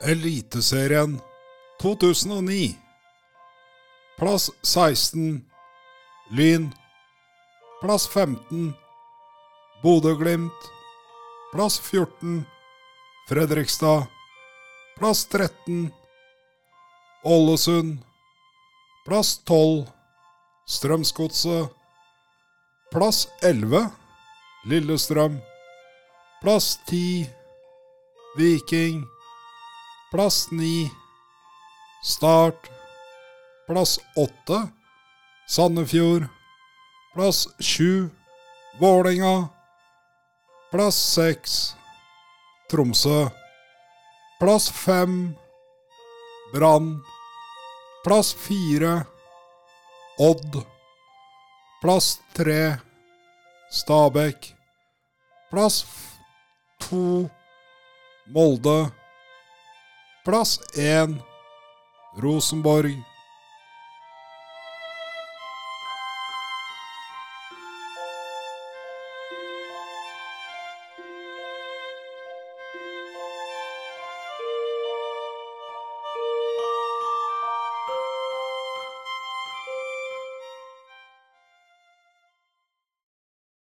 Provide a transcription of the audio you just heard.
Eliteserien 2009. Plass 16 Lyn. Plass 15 Bodø-Glimt. Plass 14 Fredrikstad. Plass 13 Ålesund. Plass 12 Strømsgodset. Plass 11 Lillestrøm. Plass 10 Viking. Plass 9 Start. Plass 8 Sandefjord. Plass 7 Vålerenga. Plass 6 Tromsø. Plass 5 Brann. Plass 4 Odd. Plass 3 Stabæk. Plass 2 Molde. Plass 1 Rosenborg.